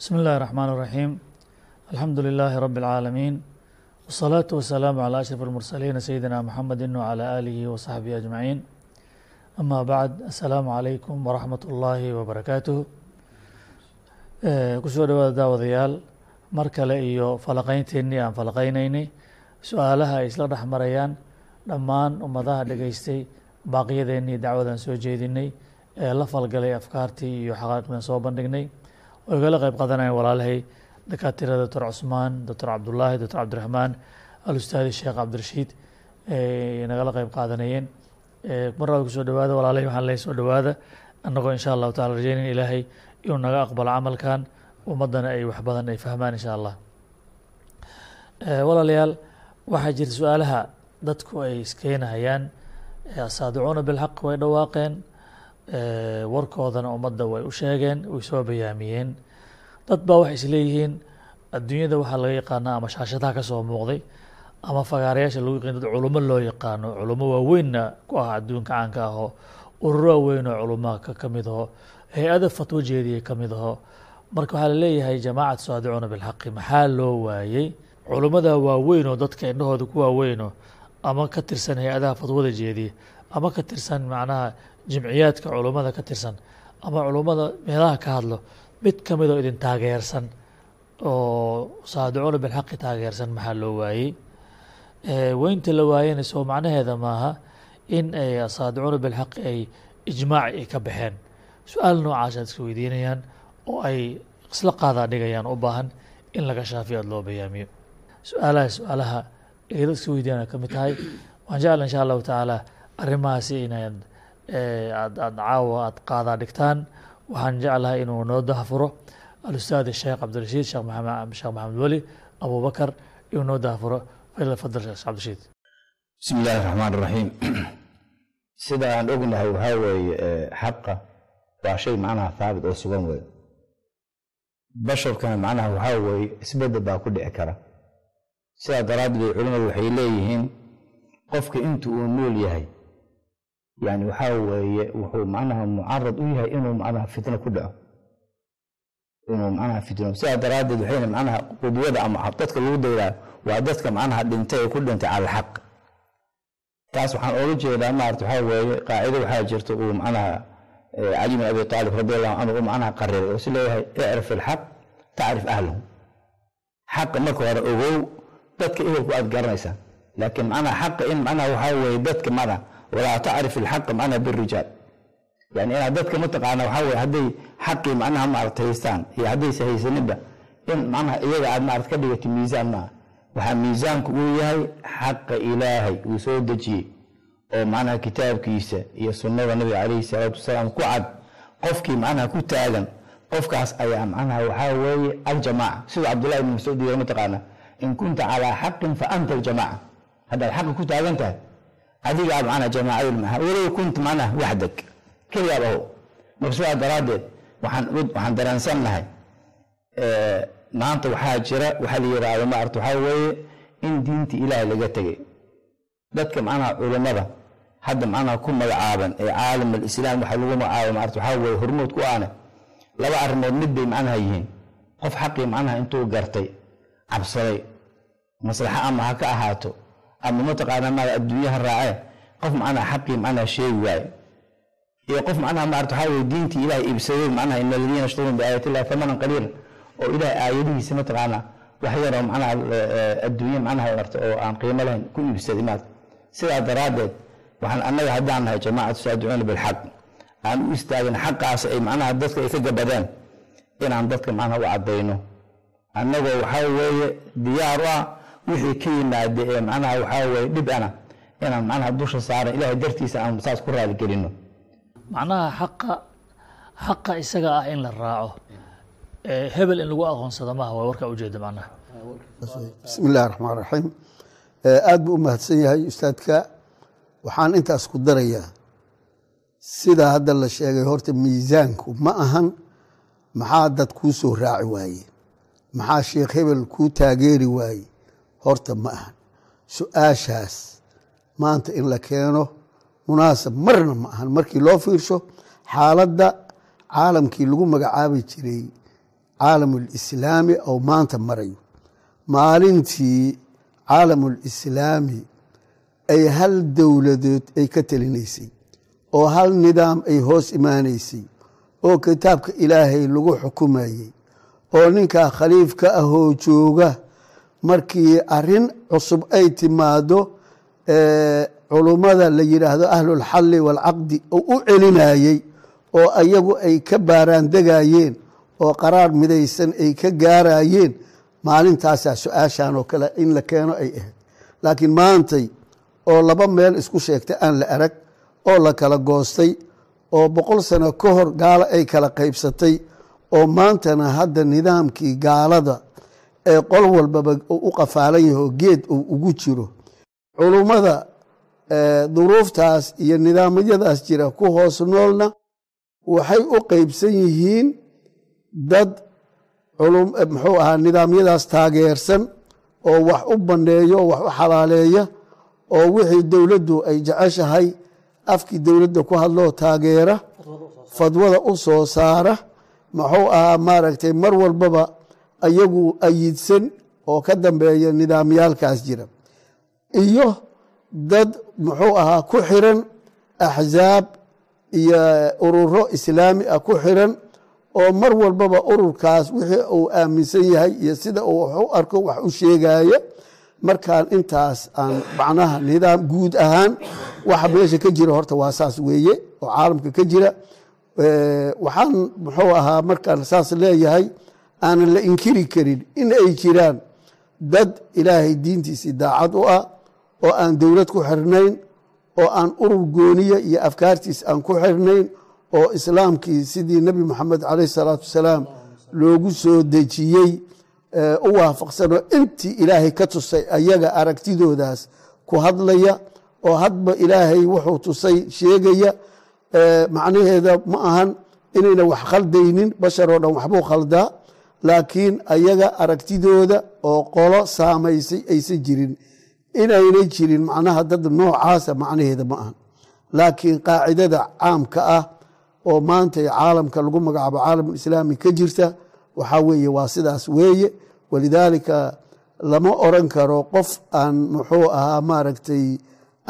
بسم الله الرحمن الرحيم الحمد لله رب العالمين والصلاة والسلام على أشرف المرسلين سيدنا محمد وعلى آله وصحبه أجمعين أما بعد السلام عليكم ورحمة الله وبركاته kusoo dhawaada daawadayaal mar kale iyo falaqaynteennii aan falaqaynaynay su-aalaha ay isla dhex marayaan dhammaan ummadaha dhegaystay baaqiyadeennii dacwadan soo jeedinay ee la falgalay afkaartii iyo xaqaaqidan soo bandhignay oo igala qayb qaadanayan walaalahay dakaatirada doctor cusmaan doctor cabdullaahi doctor cabdiraxmaan alustaadi sheekh cabdirashiid ay nagala qayb qaadanayeen mar labaad ku soo dhawaada walaalahay waxaan lehay soo dhawaada. Annagoo insha allahu tacala rajeynayn ilaahay inuu naga aqbalo camalkan ummaddana ay wax badan ay fahmaan insha allah. Walaalayaal waxaa jira su'aalaha dadku ay iskeenahayaan asaadicuuna bilxaq way dhawaaqeen warkoodana ummadda way u sheegeen way soo bayaamiyeen dad baa waxay isleeyihiin adduunyada waxaa laga yaqaanaa ama shaashadaha ka soo muuqday ama fagaarayaasha lagu yaqaan dad culummo loo yaqaano culummo waaweynna ku ah adduunka caanka ahoo ururo waaweyn oo culummaa ka mid aho hay'ada fatwo jeediyay ka aho. Marka waxaa la leeyahay jamacat saadicuuna bilxaqi maxaa loo waayey culummada waaweyn oo dadka indhahooda ku waaweynoo ama ka tirsan hay'adaha fatwada jeediya ama ka tirsan macnaha jimciyaadka culummada ka tirsan ama culummada meelaha ka hadlo mid ka midoo idin taageersan oo saadicuuna bilxaqi taageersan maxaa loo waayey? Weynta la waayena soo macnaheeda maaha in ay saadicuuna bilxaqi ay ijmaaci ay ka baxeen. Su'aal noocaasad iska weydiinayaan oo ay isla qaadaa dhigayaan u baahan in laga shaafiyo aada loo bayaamiyo su'aalaha su'aalaha dad iska weydiinaya ka mid tahay. Waxaan jecla insha allahu tacaala arrimahaasi inaad aad aad caawa aad qaadaa dhigtaan waxaan jeclahay inuu noo dahfuro alustaad sheekh cabdirashiid sheekh maxamed weli abubakar inuu noo dahfuro fadal sheekh cabdirashiid bismi illaahi raxmaan raxiim sida aan ognahay waxaa weeye xaqa waa shay macnaha haabit oo sugan wey basharkana macnaha waxaa weeye isbeddel baa ku dhici kara. Sidaa daraaddeed culimmadu waxay leeyihiin qofka inta uu nool yahay yani waxaa weeye wuxuu macnaha mucarad u yahay inuu macnaha fitno ku dhaco. Inuu macnaha fitno sidaa daraaddeed waxayna macnaha qudwada ama dadka lagu dayraa waa dadka macnaha dhintay ee ku dhintay cala taas waxaan ooga jeedaa maarata waxaa weeye qaacido waxaa jirta uu macnaha cali bin abi aalib radi allahu canhu uu macnaha qariray oo si leeyahay icrif ilxaq tacrif ahlahu xaqa marka hore ogow dadka ehelku aad garanaysaa. Laakiin macnaha xaqa in macnaha waxaa weeye dadka macnaha walaa tacrif ilxaqa macnaha birijaal yani inaad dadka mataqaana waxaa hadday xaqii macnaha maarata haystaan iyo haddaysa haysaninba in macnaha iyaga aad maarata ka dhigato miisaan maaha. Waxaa miisaanku uu yahay xaqa ilaahay uu soo dejiyey oo macnaha kitaabkiisa iyo sunnada nabiga calayhi salaatu wasalaam ku cad qofkii macnaha ku taagan qofkaas ayaa macnaha waxaa weeye aljamaaca. Sida cabdullahi ibn mascuud yiri mataqaana in kunta calaa xaqin fa anta aljamaaca. Haddaad xaqa ku taagan tahay adigaa macnaha jamaacadul maha walow kunta macnaha waxdag. Keligaad aho marka sidaa daraaddeed waxaan waxaan dareensannahay maanta waxaa jira waxaa la yidhaahdo maarata waxaa weeye in diinta ilaahay laga tegay dadka macnaha culummada hadda macnaha ku magacaaban ee caalam alislaam waxa lagu magacaaba maarata waxaa weeye hormood ku aane laba arrimood mid bay macnaha yihiin. Qof xaqii macnaha intuu gartay cabsaday maslaxa ama ha ka ahaato ama mataqaana maada adduunyaha raacee qof macnaha xaqii macnaha sheegi waaye. Iyo qof macnaha maarata waxaa weye diintii ilaahay iibsaday macnaha ina aladiina yashtaruun biaayati illahi thamanan qaliilan. Oo ilaahay aayadihiisa mataqaana wax yaroo macnaha adduunye macnaha marta oo aan qiimo lahayn ku iibsaday maarta sidaa daraaddeed waxaan annaga haddaan nahay jamaacatu saadicuuna bilxaq. Aan u istaagin xaqaas ay macnaha dadka ay ka gabadeen inaan dadka macnaha u caddayno. Annagoo waxaa weeye diyaar u ah wixii ka yimaada ee macnaha waxaa weeye dhib ana inaan macnaha dusha saaran ilaahay dartiisa aan saas ku raaligelino macnaha xaqa xaqa isaga ah in la raaco. Hebel in lagu aqoonsado maaha waa warkaa ujeeda macnaha. Bismi illahi raxmaan raxiim aada buu u mahadsan yahay ustaadka. Waxaan intaas ku darayaa sida hadda la sheegay horta miisaanku ma ahan maxaa dad kuu soo raaci waaye? Maxaa sheekh hebel kuu taageeri waaye horta ma ahan. Su'aashaas maanta in la keeno munaasab marna ma ahan. Markii loo fiirsho xaaladda caalamkii lagu magacaabi jiray caalamulislaami ou maanta marayo. Maalintii caalamulislaami ay hal dowladood ay ka telinaysay oo hal nidaam ay hoos imaanaysay oo kitaabka ilaahay lagu xukumayey oo ninkaa khaliifka ahoo jooga markii arrin cusub ay timaado culummada la yidhaahdo ahlulxalli waalcaqdi oo u celinayey oo ayagu ay ka baaraan degayeen oo qaraar midaysan ay ka gaarayeen maalintaasaa su'aashan oo kale in la keeno ay ahayd. Laakiin maantay oo laba meel isku sheegtay aan la arag oo la kala goostay oo boqol sano ka hor gaalo ay kala qaybsatay oo maantana hadda nidaamkii gaalada ee qol walbaba u qafaalan yaho geed uu ugu jiro. Culummada duruuftaas iyo nidaamyadaas jira ku hoos noolna waxay u qeybsan yihiin dad muxuu ahaa nidaamyadaas taageersan oo wax u banneeyo oo wax u xalaaleeya oo wixii dowladdu ay jeceshahay afkii dowladda ku hadloo taageera fadwada u soo saara muxuu ahaa maaragtay mar walbaba ayagu ayidsan oo ka dambeeya nidaamyaalkaas jira. Iyo dad muxuu ahaa ku xiran axzaab iyo ururo islaami ah ku xiran oo mar walbaba ururkaas wixii uu aaminsan yahay iyo sida uu wax u arko wax u sheegaya markaan intaas aan macnaha nidaam guud ahaan waxa meesha ka jira horta waa saas weeye oo caalamka ka jira. Waxaan muxuu ahaa markaan saas leeyahay aanan la inkiri karin in ay jiraan dad ilaahay diintiisii daacad u ah oo aan dowlad ku xirnayn oo aan urur gooniya iyo afkaartiis aan ku xirnayn oo islaamkii sidii nebi moxamed caleyh salaatu wasalaam loogu soo dejiyey u waafaqsanoo intii ilaahay ka tusay ayaga aragtidoodaas ku hadlaya oo hadba ilaahay wuxuu tusay sheegaya macnaheeda ma ahan inayna wax khaldaynin basharoo dhan waxbuu khaldaa laakiin ayaga aragtidooda oo qolo saamaysay aysan jirin inaynay jirin macnaha dad noocaasa macnaheeda ma ahan laakiin qaacidada caamka ah oo maanta caalamka lagu magacaabo caalamulislaami ka jirta waxaa weeye waa sidaas weeye. Walidaalika lama oran karo qof aan muxuu ahaa maaragtay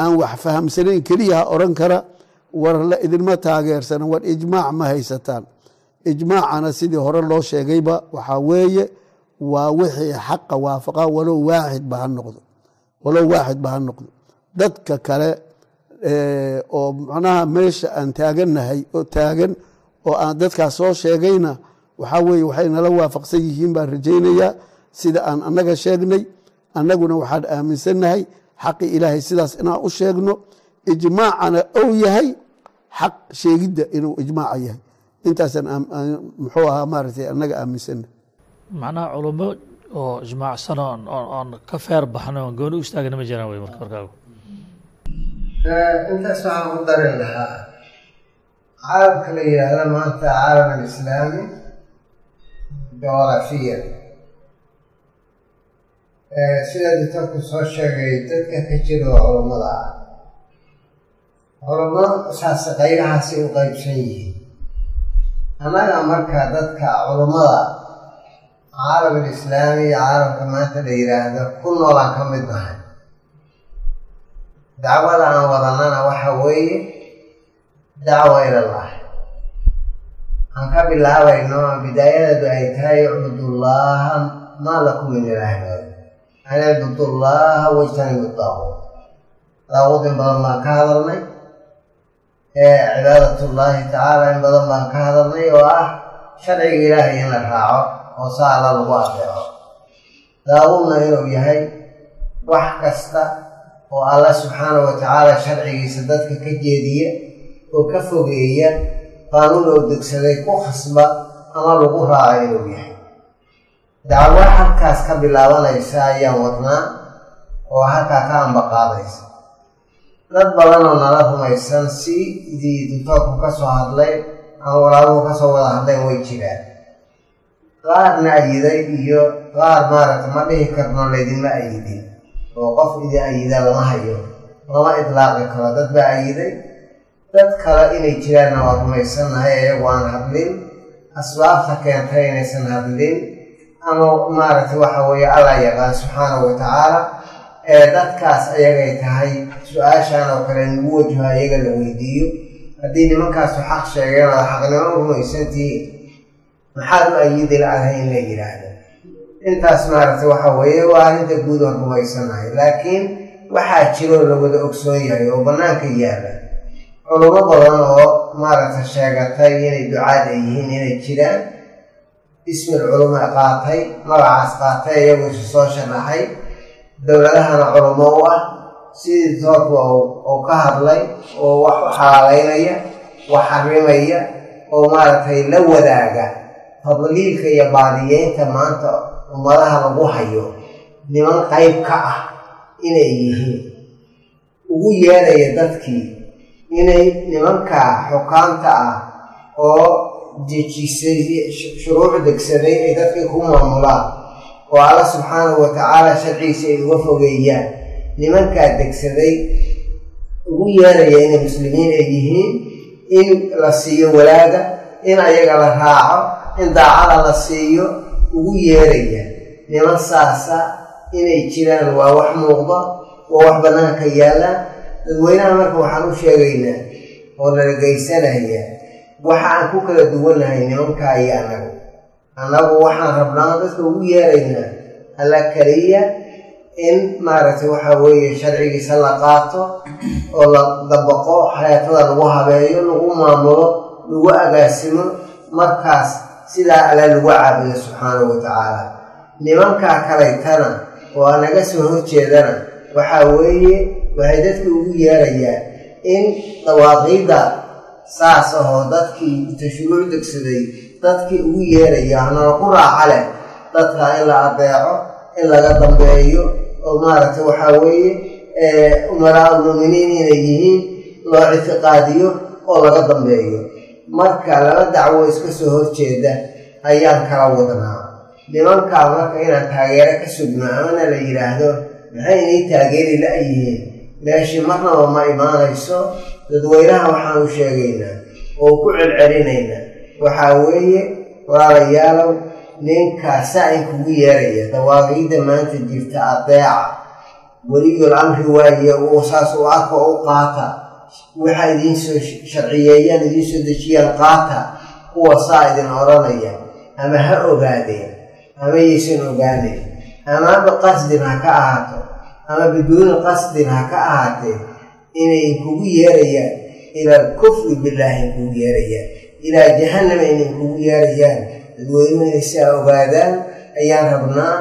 aan wax fahamsanayn keliyaha oran kara war la idinma taageersana war ijmaac ma haysataan ijmaacana sidii hore loo sheegayba waxaa weeye waa wixii xaqa waafaqa walow waaxid ba ha noqdo walow waaxid ba ha noqdo. Dadka kale oo macnaha meesha aan taagannahay oo taagan oo aan dadkaas soo sheegayna waxaa weeye waxay nala waafaqsan yihiin baan rajaynayaa sida aan annaga sheegnay annaguna waxaan aaminsannahay xaqi ilaahay sidaas inaan u sheegno ijmaacana ou yahay xaq sheegidda inuu ijmaaca yahay intaasaan muxuu ahaa maaragtay annaga aaminsannahay macnaha culummo oo ijmaacsano oon ka feer baxno oon gooni u istaagna ma jiraan wey marka markaagu intaas waxaan ku darin lahaa caalamka la yidhaahda maanta caalam alislaami juqrafiya sida dictorku soo sheegay dadka ka jira oo culummada. Ah culummo saas qaybahaasi u qaybsan yihiin annaga marka dadka culummada caalam alislaami iyo caalamka maanta la yidhaahdo ku noolaan ka mid nahay dacwada aan wadanana waxa weeye dacwa ilallah aan ka bilaabayno bidaayadeedu ay tahay icbudullaaha maa lakum min ilaahin an icbudullaaha wajtanibu daaquut daaquut in badan baan ka hadalnay cibaadatullaahi tacaala in badan baan ka hadalnay oo ah sharciga ilaahay in la raaco oo saa alla lagu adeeco daaquutna inuu yahay wax kasta oo alla subxaanahu wa tacaala sharcigiisa dadka ka jeediya oo ka fogeeya qaanuun oo degsaday ku khasba ama lagu raaco inuu yahay. Dacwo halkaas ka bilaabanaysa ayaan wadnaa oo halkaa ka ambaqaadaysa dad badan oo nala rumaysan si dictoorku ka soo hadlay ama walaaluhu ka soo wada hadleen way jiraan. Qaarna ayiday iyo qaar maaragta ma dhihi karno laydinma ayidin oo qof idin ayida lama hayo lama idlaaqi karo. Dad baa ayiday dad kale inay jiraanna waa rumaysannahay iyagu aan hadlin. Asbaabta keentay inaysan hadlin ama maaragtay waxa weeye allah yaqaan subxaanahu wa tacaala ee dadkaas ayagay tahay su'aashan oo kale lagu wajaho iyaga la weydiiyo. Haddii nimankaasu xaq sheegeen ood xaqnimo u rumaysantihiin maxaad u ayidi la-adahay in la yidhaahdo intaas maaragtay waxa weeye waa arrinta guud oon rumaysanahay. Laakiin waxaa jiroo la wada ogsoon yahay oo bannaanka yaalla. Culummo badan oo maaragtay sheegatay inay ducaad ay yihiin inay jiraan ismil culuma qaatay magacaas qaatay iyagu isu soo sharaxay dowladahana culummo u ah sidii doorka uu ka hadlay oo wax u xalaaleynaya wax xarimaya oo maaragtay la wadaaga tadliilka iyo baadiyeynta maanta ummadaha lagu hayo niman qayb ka ah inay yihiin. Ugu yeedhaya dadkii inay nimanka xukaamta ah oo dejisay shuruuc degsaday ay dadkii ku maamulaan oo alla subxaanahu wa tacaala sharcigiisa ay uga fogeeyaan. Nimankaa degsaday ugu yeeraya inay muslimiin ay yihiin in la siiyo walaaga in ayaga la raaco in daacada la siiyo ugu yeeraya. Niman saasa inay jiraan waa wax muuqda waa wax bannaanka yaallaan dadweynaha marka waxaan u sheegaynaa oo nala geysanaya waxa aan ku kala duwannahay nimankaa iyo annagu annagu waxaan rabnaa dadka ugu yeeraynaa alla keliya in maaragtay waxa weeye sharcigiisa la qaato oo la dabaqo xayaatada lagu habeeyo lagu maamulo lagu agaasimo markaas sidaa alla lagu caabudo subxaanahu wa tacaala. Nimankaa kalaytana oo anaga soo horjeedana waxaa weeye waxay dadka ugu yeerayaan in dawaaqiidda saas ahoo dadkii tashruuc degsaday dadkii ugu yeeraya hanala ku raaca leh. Dadka in la adeeco in laga dambeeyo oo maaragtay waxaa weeye umaraa almuuminiin inay yihiin loo ictiqaadiyo oo laga dambeeyo. Marka laba dacwo iska soo horjeeda ayaan kala wadnaa. Nimankaa marka inaan taageero ka sugno amana la yidhaahdo maxay inay taageeri la-yihiin meeshii marnaba ma imaanayso. Dadweynaha waxaan u sheegaynaa oo ku celcelinaynaa waxaa weeye walaalayaalow ninkaa saa-in kugu yeeraya dawaaqiidda maanta jirta adeeca. Weliyul amri waaye uu saas u arka u qaata. Waxa idiinsoo sharciyeeyaan idiinsoo dejiyaan qaata kuwa saa idin odhanaya. Ama ha ogaadeen ama yaysan ogaaneyn ama biqasdin ha ka ahaato ama biduuni qasdin ha ka ahaatee inay kugu yeerayaan ila alkufri billaahi kugu yeerayaan ilaa jahannama inay kugu yeerayaan dadweynuhu inay siaa ogaadaan ayaan rabnaa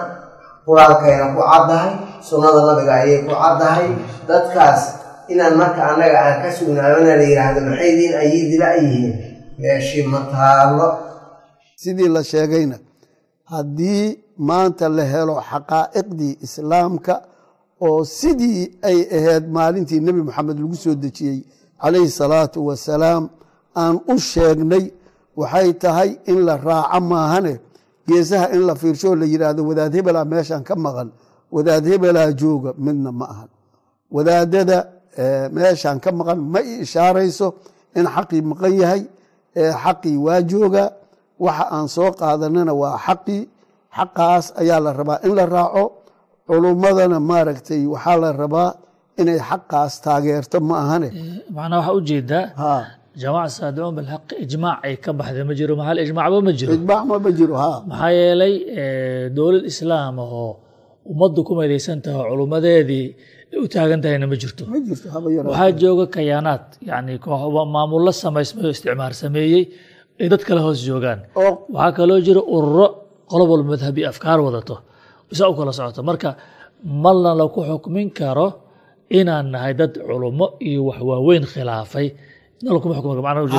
qur'aankayna ku caddahay sunnada nabiga ayay ku caddahay dadkaas inaan marka annaga aan ka sugnaamana la yidhaahdo maxay idiin ayidila yihiin meeshii ma taallo sidii la sheegayna haddii maanta la helo xaqaa'iqdii islaamka oo sidii ay ahayd maalintii nebi moxamed lagu soo dejiyey calayhi salaatu wasalaam aan u sheegnay waxay tahay in la raaco maahane. Geesaha in la fiirsho la yidhaahdo wadaad hebelaa meeshan ka maqan. Wadaad hebelaa jooga midna ma ahan wadaadada meeshan ka maqan ma i ishaarayso in xaqii maqan yahay xaqii waa jooga. Waxa aan soo qaadanana waa xaqii xaqaas ayaa la rabaa in la raaco. Culummadana maaragtay waxaa la rabaa inay xaqaas taageerto ma ahane. Macnaa waxaa u jeedaa ha jamaca saadicuun bilxaqi ijmaac ay ka baxday ma jiro maxal ijmaacba ma jiro ijmaac ma ma jiro ha maxaa yeelay dowlad islaam ahoo ummaddu ku maydaysan tahay culummadeedii u taagan tahayna ma jirto ma jirto waxaa jooga kayaanaad yani maamullo samaysmay oo isticmaar sameeyey ay dad kale hoos joogaan oo waxaa kaloo jira ururo qolob walba madhabi afkaar wadato isaa u kala socoto marka malna laku xukmin karo inaan nahay dad culummo iyo wax waaweyn khilaafay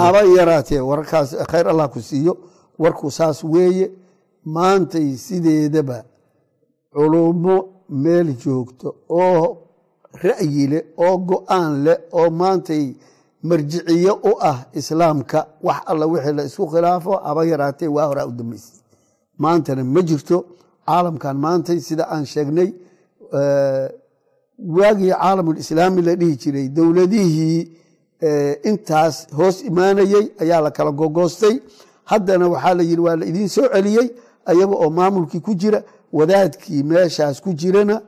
haba yaraatee warkaas khayr allah ku siiyo. Warku saas weeye maantay sideedaba culummo meel joogto oo ra'yi leh oo go'aan leh oo maantay marjiciye u ah islaamka. Wax alla wixii la isku khilaafo haba yaraatee waa horaa u dambaysay. Maantana ma jirto. Caalamkan maantay sida aan sheegnay waagii caalamulislaami la dhihi jiray dowladihii intaas hoos imaanayey ayaa la kala gogoostay. Haddana waxaa la yidhi waa la idiin soo celiyey ayaga oo maamulkii ku jira wadaadkii meeshaas ku jirana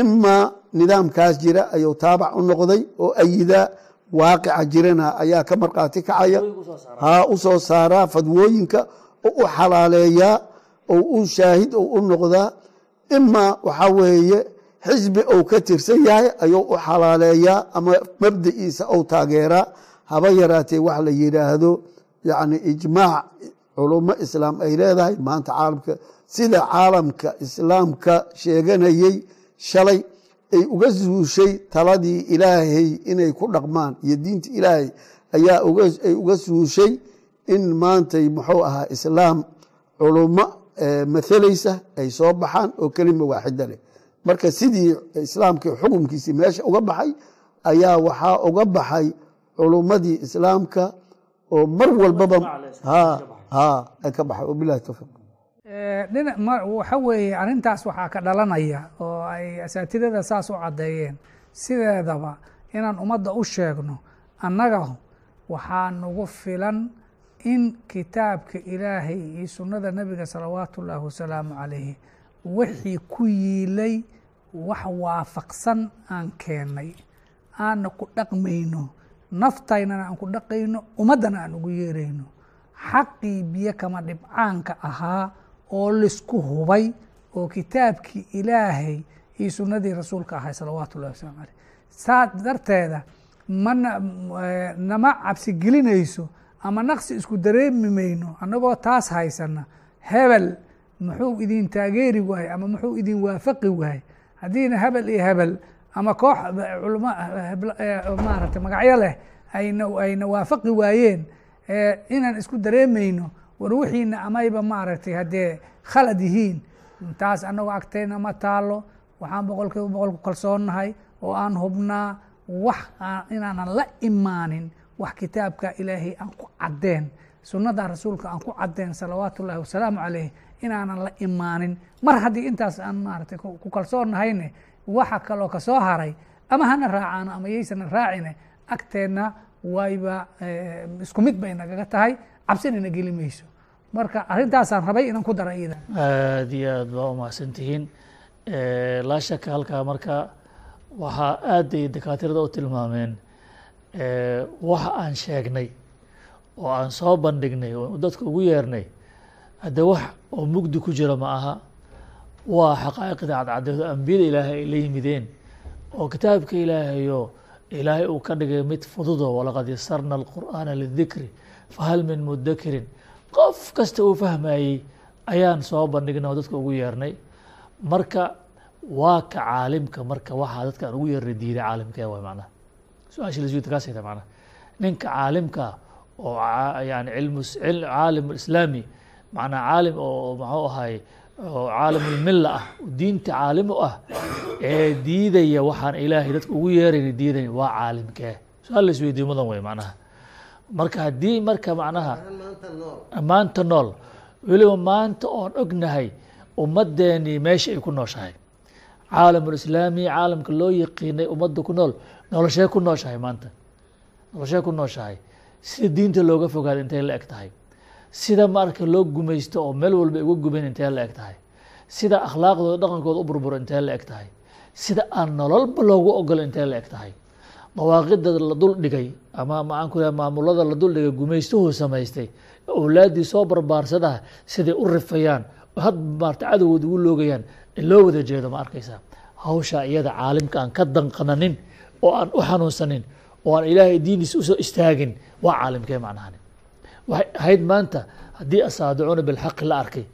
imaa nidaamkaas jira ayuu taabac u noqday oo ayidaa waaqica jirana ayaa ka markhaati kacaya. Ha u soo saaraa fadwooyinka oo u xalaaleeyaa oo u shaahid oo u noqdaa imaa waxaa weeye xisbi ou ka tirsan yahay ayuu u xalaaleeyaa ama mabda'iisa ou taageeraa. Haba yaraatee wax la yidhaahdo yani ijmaac culummo islaam ay leedahay maanta caalamka sida caalamka islaamka sheeganayey shalay ay uga suushay taladii ilaahay inay ku dhaqmaan iyo diinta ilaahay ayaa ay uga suushay in maantay muxuu ahaa islaam culummo mathalaysa ay soo baxaan oo kelima waaxida leh marka sidii islaamkii xukumkiisii meesha uga baxay ayaa waxaa uga baxay culummadii islaamka oo mar walbaba ka baxay. Wabilahi towfiiq dhinac waxa weeye arrintaas waxaa ka dhalanaya oo ay asaatidada saas u caddeeyeen. Sideedaba inaan ummadda u sheegno annaga waxaa nagu filan in kitaabka ilaahay iyo sunnada nebiga salawaatu ullaahi wasalaamu calayhi wixii ku yiilay wax waafaqsan aan keennay aanna ku dhaqmayno naftaynana aan ku dhaqayno ummaddana aan ugu yeerayno. Xaqii biyo kama dhibcaanka ahaa oo la isku hubay oo kitaabkii ilaahay iyo sunnadii rasuulka ahay salawaatu ullahi wasalam aleyh saa darteeda mana nama cabsi gelinayso ama naqsi isku dareemi mayno annagoo taas haysana hebel muxuu idin taageeri waayey ama muxuu idin waafaqi waayey haddiina hebel iyo hebel ama koox culama maaragtay magacyo leh ayna ayna waafaqi waayeen inaan isku dareemayno war wixiina amayba maaragtay haddee khalad yihiin taas annagoo agtayna ma taalo waxaan boqol kiiba boqol ku kalsoonnahay oo aan hubnaa wax inaanan la imaanin wax kitaabka ilaahay aan ku caddeen sunnada rasuulka aan ku caddeen salawaatu ullahi wasalaamu calayh inaanan la imaanin. Mar haddii intaas aan maaragtay ku kalsoonnahayne waxa kaloo ka soo haray ama hana raacaano ama yaysana raacine agteenna wayba isku mid bay nagaga tahay. Cabsinina geli mayso. Marka arrintaasaan rabay inaan ku dara iyada aad iyo aad baa umahadsan tihiin laa shaka halkaa marka waxaa aadday dakaatirada u tilmaameen waxa aan sheegnay oo aan soo bandhignay oo dadka ugu yeernay hadde wax oo mugdi ku jira ma aha waa xaqaa'iqda cadcadeedo ambiyada ilaahay ay la yimideen oo kitaabka ilaahayo ilaahay uu ka dhigay mid fududo walaqad yasarna alqur'aana lidikri fahal min mudakirin qof kasta uu fahmayey ayaan soo bandhignay oo dadka ugu yeernay. Marka waa ka caalimka marka waxaa dadka ugu yeernay diiday caalimkee way macnaha. Su'aasha laswida kaas hayta macnaha. Ninka caalimka oo yani cilmu caalim islaami macnaa caalim oo maxuu ahay oo caalimulmilla ah diinta caalim ah ee diidaya waxaan ilaahay dadka ugu yeerayna diidaya waa caalimkee. Su'aal la isweydiyo mudan wey macnaha. Marka haddii marka macnaha maanta nool weliba maanta oon ognahay ummaddeennii meesha ay ku nooshahay. Caalamulislaami caalamka loo yaqiinay ummadda ku nool noloshee ku nooshahay maanta. Noloshee ku nooshahay sida diinta looga fogaada intay la eg tahay. Sida marka loo gumaysto oo meel walba uga gubayn intee la eg tahay. Sida akhlaaqdooda dhaqankooda u burburo intee la eg tahay. Sida aan nololba loogu ogolo intee la eg tahay. Dawaaqida la dul dhigay ama maxaan ku maamulada la dul dhigay gumaystuhu samaystay owlaaddii soo barbaarsadaha siday u rifayaan had maarta cadowgood ugu loogayaan loo wada jeedo ma arkaysaa? Hawsha iyada caalimka aan ka danqananin oo aan u xanuunsanin oo aan ilaahay diiniisa u soo istaagin. Waa caalimkee macnahani waxay ahayd maanta haddii asaadicuuna bilxaqi la arkay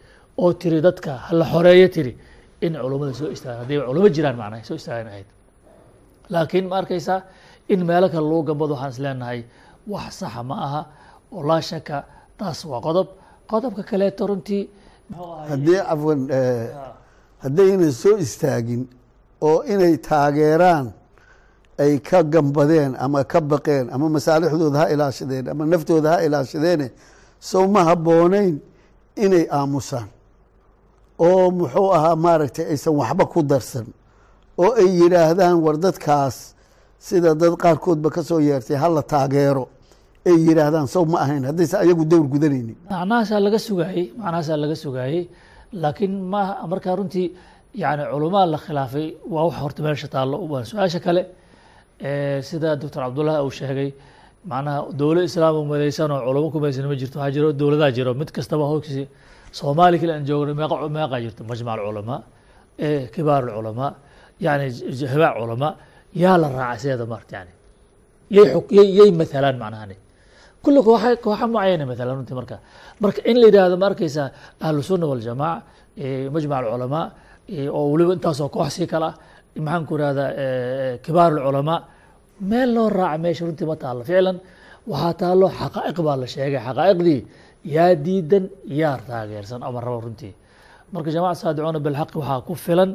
oo tiri dadka hala xoreeyo tiri in culummada soo istaagan hadday culummo jiraan macnaha soo istaagan ahayd. Laakiin ma arkaysaa in meelo kale lagu gambado waxaan is leenahay wax saxa ma aha oo laa shaka taas waa qodob. Qodobka kaleeto runtii haddii cafwan haddaynan soo istaagin oo inay taageeraan ay ka gambadeen ama ka baqeen ama masaalixdooda ha ilaashadeen ama naftooda ha ilaashadeene sow ma habboonayn inay aamusaan. Oo muxuu ahaa maaragtay aysan waxba ku darsan. Oo ay yidhaahdaan war dadkaas sida dad qaarkoodba ka soo yeertay hala taageero. Ay yidhaahdaan sow ma ahayn haddayse ayagu dowr gudanaynin. Macnahaasaa laga sugaayey macnahaasaa laga sugaayey laakiin maaha markaa runtii yani culamaa la khilaafay waa wax horta meesha taallo waa su'aasha kale sida doctor cabdullahi uu sheegay macnaha dowlad islaam umadaysan oo culamo kumaysan ma jirto waxaa jiro dowladaa jiro. Mid kastaba howkiisi soomaali kale aan joogno meeqa meeqaa jirto majmac alculamaa kibaar alculamaa yani hibaac culamaa yaa la raacay sideeda maarta yani yay yay mathalaan macnahani kulli kooxa kooxa mucayana mathalan runtii marka. Marka in la yidhaahdo ma arkaysaa ahlu sunna waljamaaca majmac alculamaa oo weliba intaasoo koox sii kala ah maxaan ku irahdaa kibaar alculamaa meel loo raaca meesha runtii ma taalo ficlan waxaa taalo xaqaa'iq baa la sheegay. Xaqaa'iqdii yaa diidan yaa taageersan ama raba runtii. Marka jamaca saadicuuna bilxaqi waxaa ku filan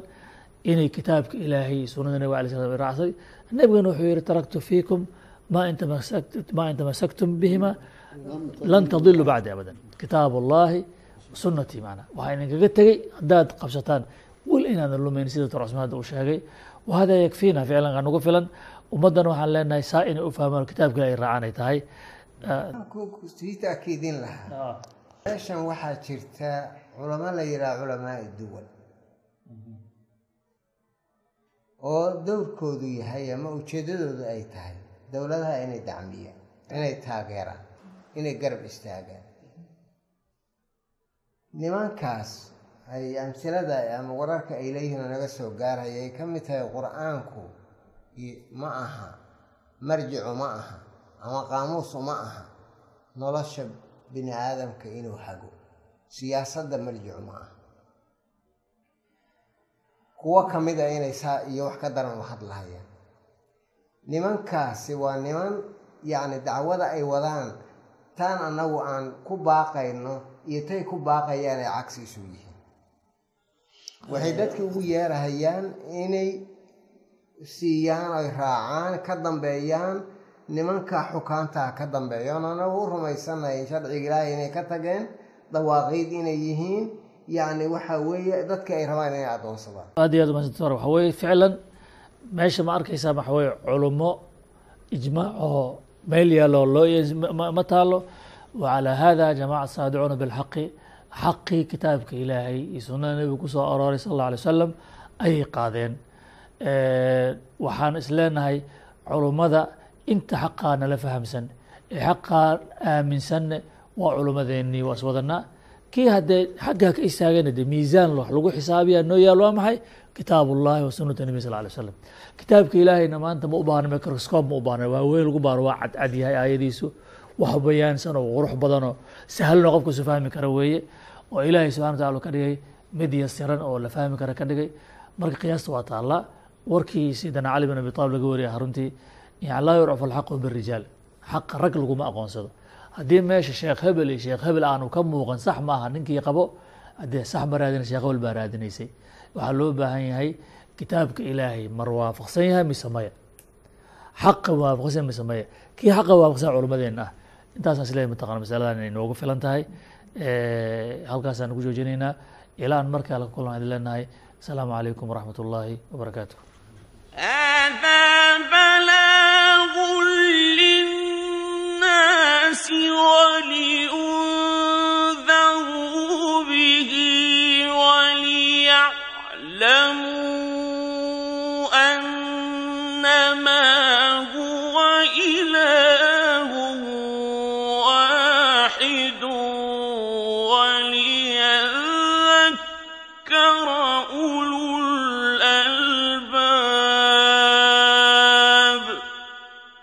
inay kitaabka ilaahay sunada nabig alay slam raacday. Nebigana wuxuu yihi taraktu fiikum ma in tamasakt ma in tamasaktum bihima lan tadilu bacdi abadan. Kitaab allahi sunatii macna waxaa idinkaga tegey haddaad qabsataan wel inaadan lumayn sida dr cusmaan hadda uu sheegay. Wahada yakfiina ficlan aa nagu filan. Ummaddan waxaan leenahay saa inay u fahmaan kitaabka ay raacaan ay tahay. Sii taakiidin lahaa. Meeshan waxaa jirta culamo la yidhaha culamaai duwal oo dowrkoodu yahay ama ujeeddadoodu ay tahay dowladaha inay dacmiyaan inay taageeraan inay garab istaagaan. Nimankaas ay amsilada ama wararka ay leeyihiin oo naga soo gaarhaya ay ka mid tahay qur'aanku ma aha marjicu ma aha ama qaamuusu ma aha nolosha bini aadamka inuu hago siyaasadda marjicu ma aha. Kuwo ka mid a inay saa iyo wax ka daran u hadlahayaan. Nimankaasi waa niman yacni dacwada ay wadaan taan annagu aan ku baaqayno iyo tay ku baaqayaan ay cagsi isu yihiin waxay dadka ugu yeerahayaan inay siiyaan oy raacaan ka dambeeyaan nimanka xukaantaa ka dambeeyoon anagu u rumaysanahay sharciga ilaahay inay ka tageen dawaaqiid inay yihiin. Yacni waxa weeye dadka ay rabaan inay addoonsadaan aad iyo aad umadsantr waxa weye ficlan meesha ma arkaysaa waxa weye culummo ijmaac oo meel yaalo loo ma taalo wacalaa hada jamaca saadicuuna bilxaqi xaqii kitaabka ilaahay iyo sunada nebiga ku soo arooray sal alla alay wasalam ayay qaadeen waxaan is leenahay culummada inta xaqaa nala fahamsan ee xaqaa aaminsanne waa culummadeennii waa iswadanaa kii haddee xaggaa ka istaagana de miisaan wax lagu xisaabiya noo yaal waa maxay? Kitaab ullahi wa sunata nebi sal alay slam kitaabka ilaahayna maanta ma u baahna microscope ma u baahna waa weel lagu baahno waa cadcad yahay aayadiisu wax bayaansan oo qurux badanoo sahlano qofka su fahmi kara weeye oo ilaahay subxana wa ka dhigay mid yasiran oo la fahmi kara ka dhigay marka qiyaasta waa taallaa warkii sidana cali bin abi talib laga wariyay runtii yani laa yurcafu alxaqu birijaal xaqa rag laguma aqoonsado. Haddii meesha sheekh hebel iyo sheekh hebel aanu ka muuqan sax maaha ninkii qabo haddee sax ma raadina sheekh hebel baa raadinaysay. Waxaa loo baahan yahay kitaabka ilaahay mar waafaqsan yahay mise maya? Xaqa waafaqsan mise maya? Kii xaqa waafaqsan culummadeenna ah intaasaan isleeyahy mataqana masaladan inay noogu filan tahay. Eh, halkaasaan ugu joojinaynaa ilaan markaa laga kulan idin leenahay. Asalaamu calaykum waraxmat ullaahi wabarakaatuh aa